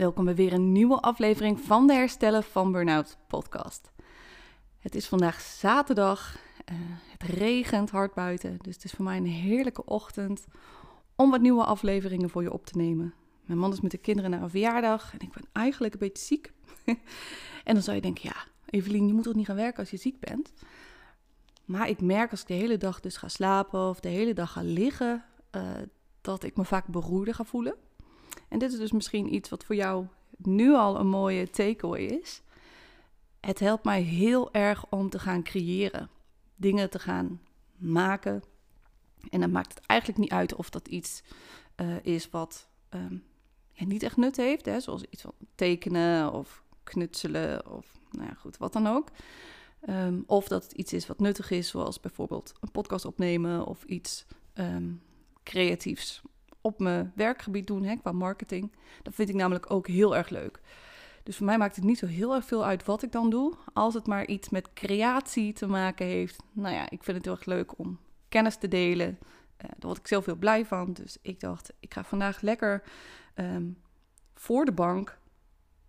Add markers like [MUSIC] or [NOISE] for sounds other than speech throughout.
Welkom bij weer een nieuwe aflevering van de Herstellen van Burnout podcast. Het is vandaag zaterdag, uh, het regent hard buiten, dus het is voor mij een heerlijke ochtend om wat nieuwe afleveringen voor je op te nemen. Mijn man is met de kinderen naar een verjaardag en ik ben eigenlijk een beetje ziek. [LAUGHS] en dan zou je denken, ja, Evelien, je moet toch niet gaan werken als je ziek bent? Maar ik merk als ik de hele dag dus ga slapen of de hele dag ga liggen, uh, dat ik me vaak beroerder ga voelen. En dit is dus misschien iets wat voor jou nu al een mooie takeaway is. Het helpt mij heel erg om te gaan creëren, dingen te gaan maken. En dan maakt het eigenlijk niet uit of dat iets uh, is wat um, niet echt nut heeft, hè, zoals iets van tekenen of knutselen of nou ja, goed, wat dan ook. Um, of dat het iets is wat nuttig is, zoals bijvoorbeeld een podcast opnemen of iets um, creatiefs op mijn werkgebied doen, hè, qua marketing. Dat vind ik namelijk ook heel erg leuk. Dus voor mij maakt het niet zo heel erg veel uit wat ik dan doe. Als het maar iets met creatie te maken heeft. Nou ja, ik vind het heel erg leuk om kennis te delen. Uh, daar word ik zelf heel blij van. Dus ik dacht, ik ga vandaag lekker um, voor de bank,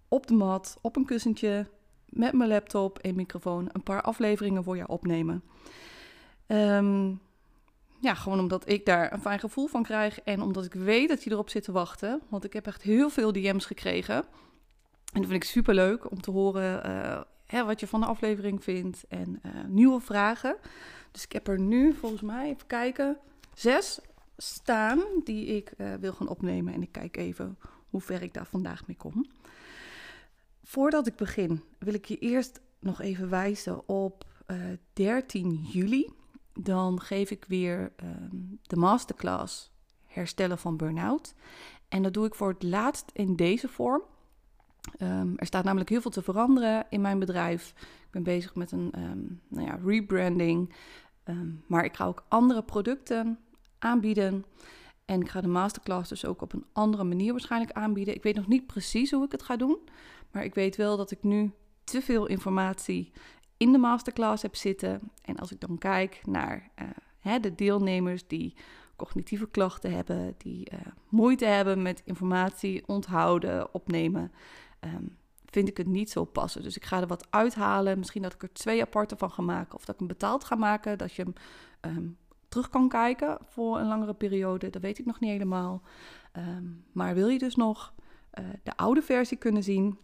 op de mat, op een kussentje, met mijn laptop en microfoon een paar afleveringen voor jou opnemen. Um, ja, gewoon omdat ik daar een fijn gevoel van krijg en omdat ik weet dat je erop zit te wachten. Want ik heb echt heel veel DM's gekregen. En dat vind ik super leuk om te horen uh, hè, wat je van de aflevering vindt en uh, nieuwe vragen. Dus ik heb er nu volgens mij, even kijken, zes staan die ik uh, wil gaan opnemen. En ik kijk even hoe ver ik daar vandaag mee kom. Voordat ik begin, wil ik je eerst nog even wijzen op 13 juli dan geef ik weer um, de masterclass herstellen van burn-out. En dat doe ik voor het laatst in deze vorm. Um, er staat namelijk heel veel te veranderen in mijn bedrijf. Ik ben bezig met een um, nou ja, rebranding. maar ik ga ook andere producten aanbieden. En ik ga de masterclass dus ook op een andere manier waarschijnlijk aanbieden. Ik weet nog niet precies hoe ik het ga doen. Maar ik weet wel dat ik nu te veel informatie in de masterclass heb zitten. En als ik dan kijk naar uh, hè, de deelnemers die cognitieve klachten hebben, die uh, moeite hebben met informatie onthouden, opnemen, um, vind ik het niet zo passen. Dus ik ga er wat uithalen. Misschien dat ik er twee aparte van ga maken. Of dat ik hem betaald ga maken, dat je hem um, terug kan kijken voor een langere periode. Dat weet ik nog niet helemaal. Um, maar wil je dus nog uh, de oude versie kunnen zien,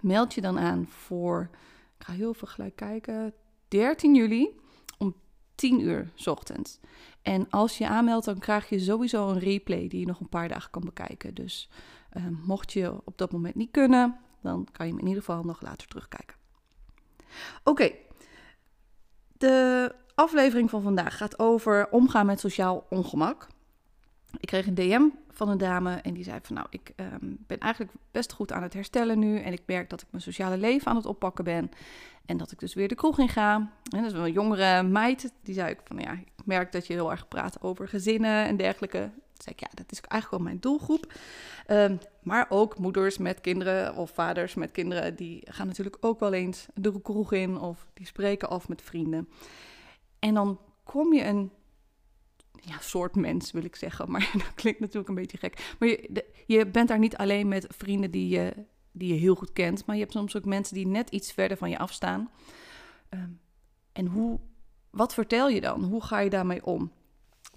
meld je dan aan voor ik ga heel veel gelijk kijken, 13 juli om 10 uur s ochtends. En als je aanmeldt, dan krijg je sowieso een replay die je nog een paar dagen kan bekijken. Dus uh, mocht je op dat moment niet kunnen, dan kan je hem in ieder geval nog later terugkijken. Oké, de aflevering van vandaag gaat over omgaan met sociaal ongemak. Ik kreeg een DM van een dame en die zei van nou, ik um, ben eigenlijk best goed aan het herstellen nu en ik merk dat ik mijn sociale leven aan het oppakken ben en dat ik dus weer de kroeg in ga. En dat is een jongere meid, die zei ik van ja, ik merk dat je heel erg praat over gezinnen en dergelijke. Toen zei ik ja, dat is eigenlijk wel mijn doelgroep. Um, maar ook moeders met kinderen of vaders met kinderen, die gaan natuurlijk ook wel eens de kroeg in of die spreken af met vrienden. En dan kom je een ja, soort mens wil ik zeggen, maar [LAUGHS] dat klinkt natuurlijk een beetje gek. Maar je, je bent daar niet alleen met vrienden die je, die je heel goed kent, maar je hebt soms ook mensen die net iets verder van je afstaan. Um, en hoe, wat vertel je dan? Hoe ga je daarmee om?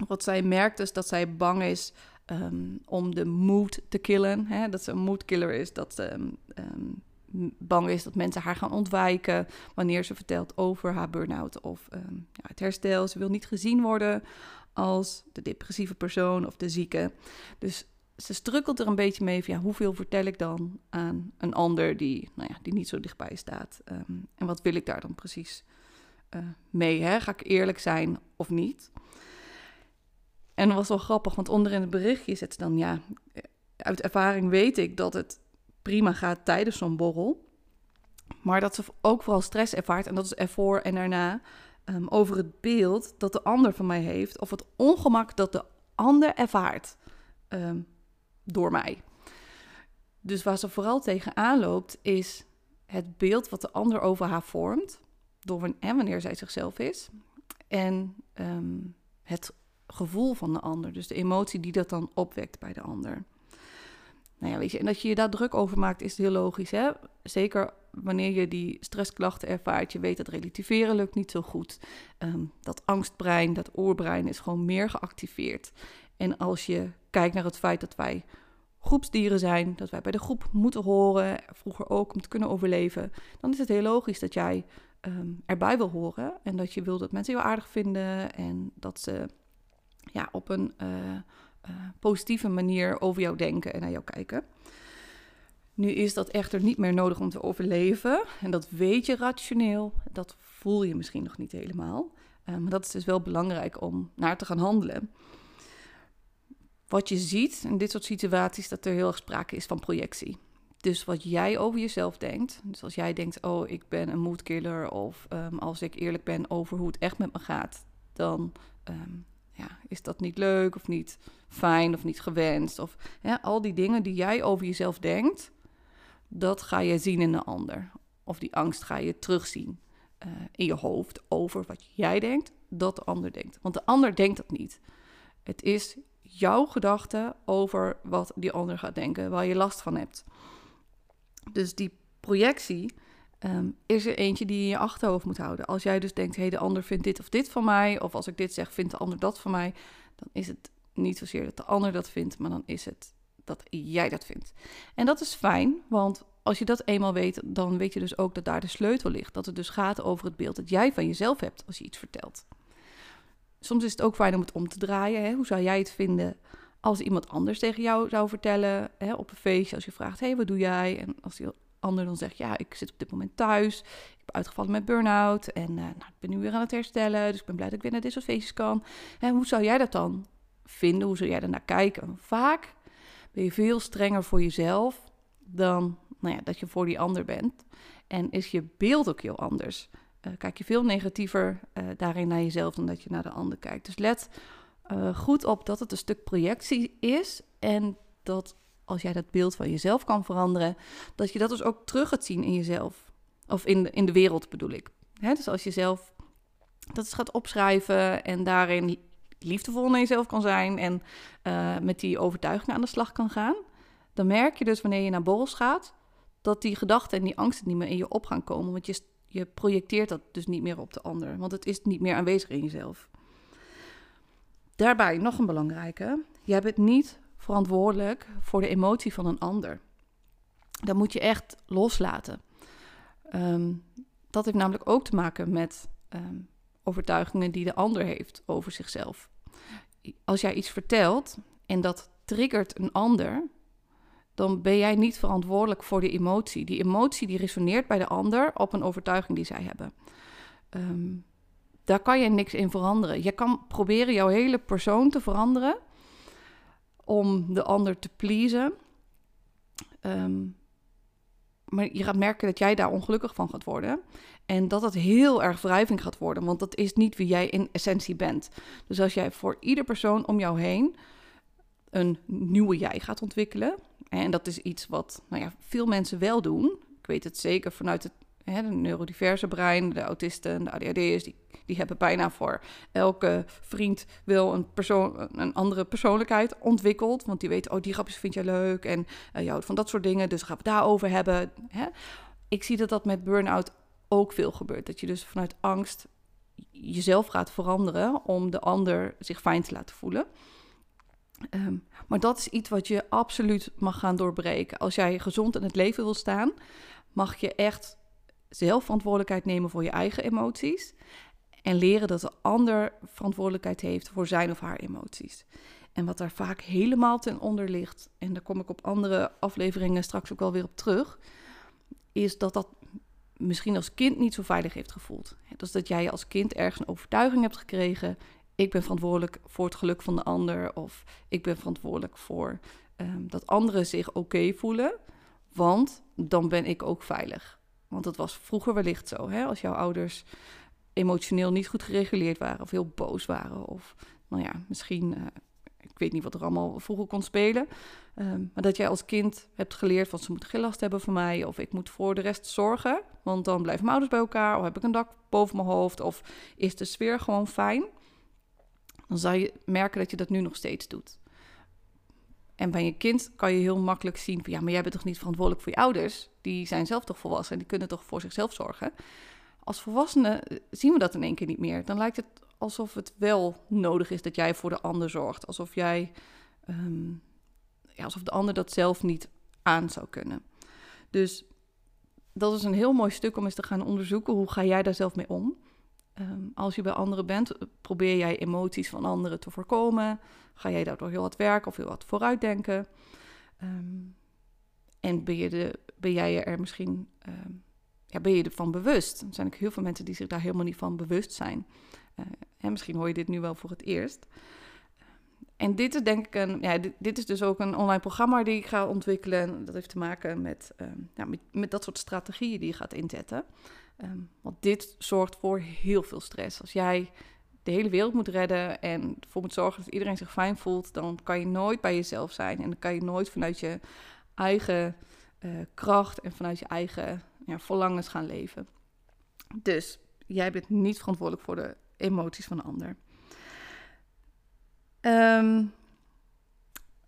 Wat zij merkt is dat zij bang is um, om de moed te killen. Hè? Dat ze een moedkiller is, dat ze um, bang is dat mensen haar gaan ontwijken wanneer ze vertelt over haar burn-out of ja, het herstel. Ze wil niet gezien worden als de depressieve persoon of de zieke. Dus ze strukkelt er een beetje mee van ja, hoeveel vertel ik dan aan een ander die, nou ja, die niet zo dichtbij staat. Um, en wat wil ik daar dan precies uh, mee? Hè? Ga ik eerlijk zijn of niet? En dat was wel grappig, want onder in het berichtje zet ze dan ja, uit ervaring weet ik dat het prima gaat tijdens zo'n borrel. Maar dat ze ook vooral stress ervaart en dat is ervoor en daarna um, over het beeld dat de ander van mij heeft, of het ongemak dat de ander ervaart um, door mij. Dus waar ze vooral tegenaan loopt, is het beeld wat de ander over haar vormt, door en wanneer zij zichzelf is, en um, het gevoel van de ander, dus de emotie die dat dan opwekt bij de ander. nou ja, weet je, en dat je je daar druk over maakt, is heel logisch. Hè? Zeker wanneer je die stressklachten ervaart, je weet dat relativeren lukt niet zo goed. Ehm, dat angstbrein, dat oerbrein is gewoon meer geactiveerd. En als je kijkt naar het feit dat wij groepsdieren zijn, dat wij bij de groep moeten horen, vroeger ook om te kunnen overleven, dan is het heel logisch dat jij ehm, erbij wil horen en dat je wil dat mensen jou aardig vinden en dat ze ja, op een uh, positieve manier over jou denken en naar jou kijken. Nu is dat echter niet meer nodig om te overleven. En dat weet je rationeel. Dat voel je misschien nog niet helemaal. Uh, maar dat is dus wel belangrijk om naar te gaan handelen. Wat je ziet in dit soort situaties, dat er heel erg sprake is van projectie. Dus wat jij over jezelf denkt. Dus als jij denkt, oh, ik ben een moodkiller. Of um, als ik eerlijk ben over hoe het echt met me gaat. Dan um, ja, is dat niet leuk of niet fijn of niet gewenst. Of al die dingen die jij over jezelf denkt, dat ga je zien in een ander. Of die angst ga je terugzien uh, in je hoofd over wat jij denkt, dat de ander denkt. Want de ander denkt dat niet. Het is jouw gedachte over wat die ander gaat denken, waar je last van hebt. Dus die projectie um, is er eentje die je in je achterhoofd moet houden. Als jij dus denkt, hé, hey, de ander vindt dit of dit van mij, of als ik dit zeg, vindt de ander dat van mij, dan is het niet zozeer dat de ander dat vindt, maar dan is het dat jij dat vindt. En dat is fijn, want als je dat eenmaal weet, dan weet je dus ook dat daar de sleutel ligt. Dat het dus gaat over het beeld dat jij van jezelf hebt als je iets vertelt. Soms is het ook fijn om het om te draaien. Hè? Hoe zou jij het vinden als iemand anders tegen jou zou vertellen hè, op een feestje? Als je vraagt, hé, hey, wat doe jij? En als die ander dan zegt, ja, ik zit op dit moment thuis. Ik ben uitgevallen met burn-out en uh, nou, ik ben nu weer aan het herstellen. Dus ik ben blij dat ik weer naar dit soort feestjes kan. En hoe zou jij dat dan vinden? Hoe zou jij er naar kijken? Vaak ben je veel strenger voor jezelf dan nou ja, dat je voor die ander bent. En is je beeld ook heel anders. Uh, kijk je veel negatiever uh, daarin naar jezelf dan dat je naar de ander kijkt. Dus let uh, goed op dat het een stuk projectie is en dat als jij dat beeld van jezelf kan veranderen, dat je dat dus ook terug gaat zien in jezelf. Of in de, in de wereld bedoel ik. Hè? Dus als je zelf dat eens gaat opschrijven en daarin liefdevol naar jezelf kan zijn en uh, met die overtuiging aan de slag kan gaan, dan merk je dus wanneer je naar borrels gaat, dat die gedachten en die angsten niet meer in je op gaan komen. Want je, je projecteert dat dus niet meer op de ander, want het is niet meer aanwezig in jezelf. Daarbij nog een belangrijke: jij bent niet verantwoordelijk voor de emotie van een ander. Dat moet je echt loslaten. Um, dat heeft namelijk ook te maken met um, overtuigingen die de ander heeft over zichzelf. Als jij iets vertelt en dat triggert een ander, dan ben jij niet verantwoordelijk voor de emotie. Die emotie die resoneert bij de ander op een overtuiging die zij hebben. Um, daar kan je niks in veranderen. Je kan proberen jouw hele persoon te veranderen om de ander te pleasen. Um, maar je gaat merken dat jij daar ongelukkig van gaat worden. En dat het heel erg wrijving gaat worden. Want dat is niet wie jij in essentie bent. Dus als jij voor ieder persoon om jou heen een nieuwe jij gaat ontwikkelen. En dat is iets wat nou ja, veel mensen wel doen. Ik weet het zeker vanuit het hè, de neurodiverse brein, de autisten, de ADHD'ers, die, die hebben bijna voor elke vriend wil een, persoon, een andere persoonlijkheid ontwikkeld. Want die weten, oh, die grapjes vind je leuk en uh, je houdt van dat soort dingen, dus gaan we daarover hebben. Hè? Ik zie dat dat met burn-out ook veel gebeurt. Dat je dus vanuit angst jezelf gaat veranderen om de ander zich fijn te laten voelen. Um, maar dat is iets wat je absoluut mag gaan doorbreken. Als jij gezond in het leven wil staan, mag je echt zelf verantwoordelijkheid nemen voor je eigen emoties. En leren dat de ander verantwoordelijkheid heeft voor zijn of haar emoties. En wat daar vaak helemaal ten onder ligt, en daar kom ik op andere afleveringen straks ook wel weer op terug, is dat dat misschien als kind niet zo veilig heeft gevoeld. Dus dat jij als kind ergens een overtuiging hebt gekregen. Ik ben verantwoordelijk voor het geluk van de ander. Of ik ben verantwoordelijk voor um, dat anderen zich oké voelen. Want dan ben ik ook veilig. Want dat was vroeger wellicht zo. Hè? Als jouw ouders emotioneel niet goed gereguleerd waren of heel boos waren. Of nou ja, misschien, uh, ik weet niet wat er allemaal vroeger kon spelen. Um, maar dat jij als kind hebt geleerd van ze moeten geen last hebben van mij. Of ik moet voor de rest zorgen. Want dan blijven mijn ouders bij elkaar. Of heb ik een dak boven mijn hoofd. Of is de sfeer gewoon fijn. Dan zal je merken dat je dat nu nog steeds doet. En bij je kind kan je heel makkelijk zien van ja, maar jij bent toch niet verantwoordelijk voor je ouders? Die zijn zelf toch volwassen en die kunnen toch voor zichzelf zorgen? Als volwassenen eh, zien we dat in één keer niet meer. Dan lijkt het alsof het wel nodig is dat jij voor de ander zorgt. Alsof jij, ehm, ja, alsof de ander dat zelf niet aan zou kunnen. Dus dat is een heel mooi stuk om eens te gaan onderzoeken. Hoe ga jij daar zelf mee om? Ehm, als je bij anderen bent, probeer jij emoties van anderen te voorkomen. Ga jij daardoor heel wat werken of heel wat vooruitdenken? Um, en ben, je de, ben jij er misschien um, ben je ervan bewust? Er zijn ook heel veel mensen die zich daar helemaal niet van bewust zijn. Uh, en misschien hoor je dit nu wel voor het eerst. En dit is denk ik een, ja, dit, dit, is dus ook een online programma die ik ga ontwikkelen. Dat heeft te maken met, ja, met, met dat soort strategieën die je gaat inzetten. Um, want dit zorgt voor heel veel stress. Als jij de hele wereld moet redden en ervoor moet zorgen dat iedereen zich fijn voelt, dan kan je nooit bij jezelf zijn. En dan kan je nooit vanuit je eigen uh, kracht en vanuit je eigen ja, verlangens gaan leven. Dus jij bent niet verantwoordelijk voor de emoties van de ander. Um,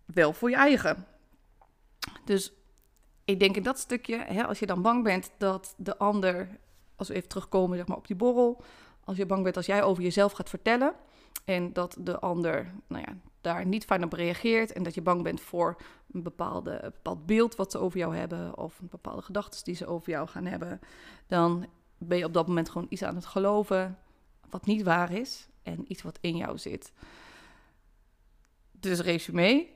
wel voor je eigen. Dus ik denk in dat stukje, hè, als je dan bang bent dat de ander als we even terugkomen zeg maar, op die borrel. Als je bang bent als jij over jezelf gaat vertellen en dat de ander nou ja, daar niet fijn op reageert en dat je bang bent voor een, bepaalde, bepaald beeld wat ze over jou hebben of een bepaalde gedachten die ze over jou gaan hebben, dan ben je op dat moment gewoon iets aan het geloven wat niet waar is en iets wat in jou zit. Dus resume,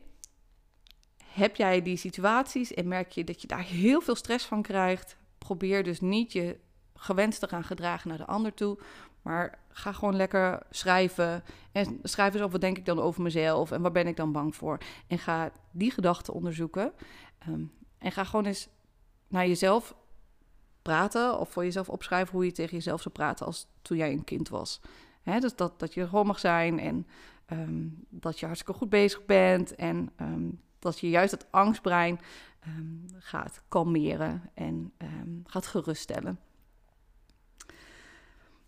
heb jij die situaties en merk je dat je daar heel veel stress van krijgt, probeer dus niet je gewenst te gaan gedragen naar de ander toe. Maar ga gewoon lekker schrijven. En schrijf eens op wat denk ik dan over mezelf en waar ben ik dan bang voor. En ga die gedachten onderzoeken. Ehm, en ga gewoon eens naar jezelf praten of voor jezelf opschrijven hoe je tegen jezelf zou praten als toen jij een kind was. Hè, dus dat, dat je gewoon mag zijn en ehm, dat je hartstikke goed bezig bent en ehm, dat je juist het angstbrein gaat kalmeren en gaat geruststellen.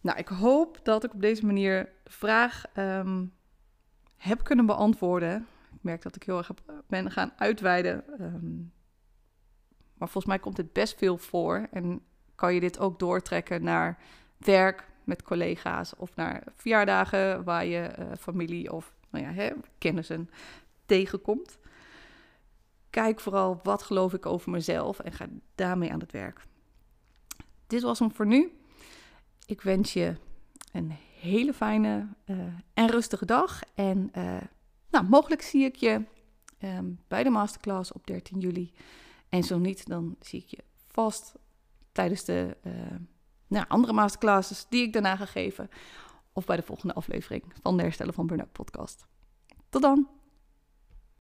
Nou, ik hoop dat ik op deze manier de vraag ehm, heb kunnen beantwoorden. Ik merk dat ik heel erg ben gaan uitweiden. Um, maar volgens mij komt het best veel voor. En kan je dit ook doortrekken naar werk met collega's of naar verjaardagen waar je uh, familie of nou ja, hè, kennissen tegenkomt. Kijk vooral wat geloof ik over mezelf en ga daarmee aan het werk. Dit was hem voor nu. Ik wens je een hele fijne uh, en rustige dag. En uh, nou, mogelijk zie ik je um, bij de masterclass op 13 juli. En zo niet, dan zie ik je vast tijdens de uh, nou, andere masterclasses die ik daarna ga geven. Of bij de volgende aflevering van de Herstellen van Burnout podcast. Tot dan!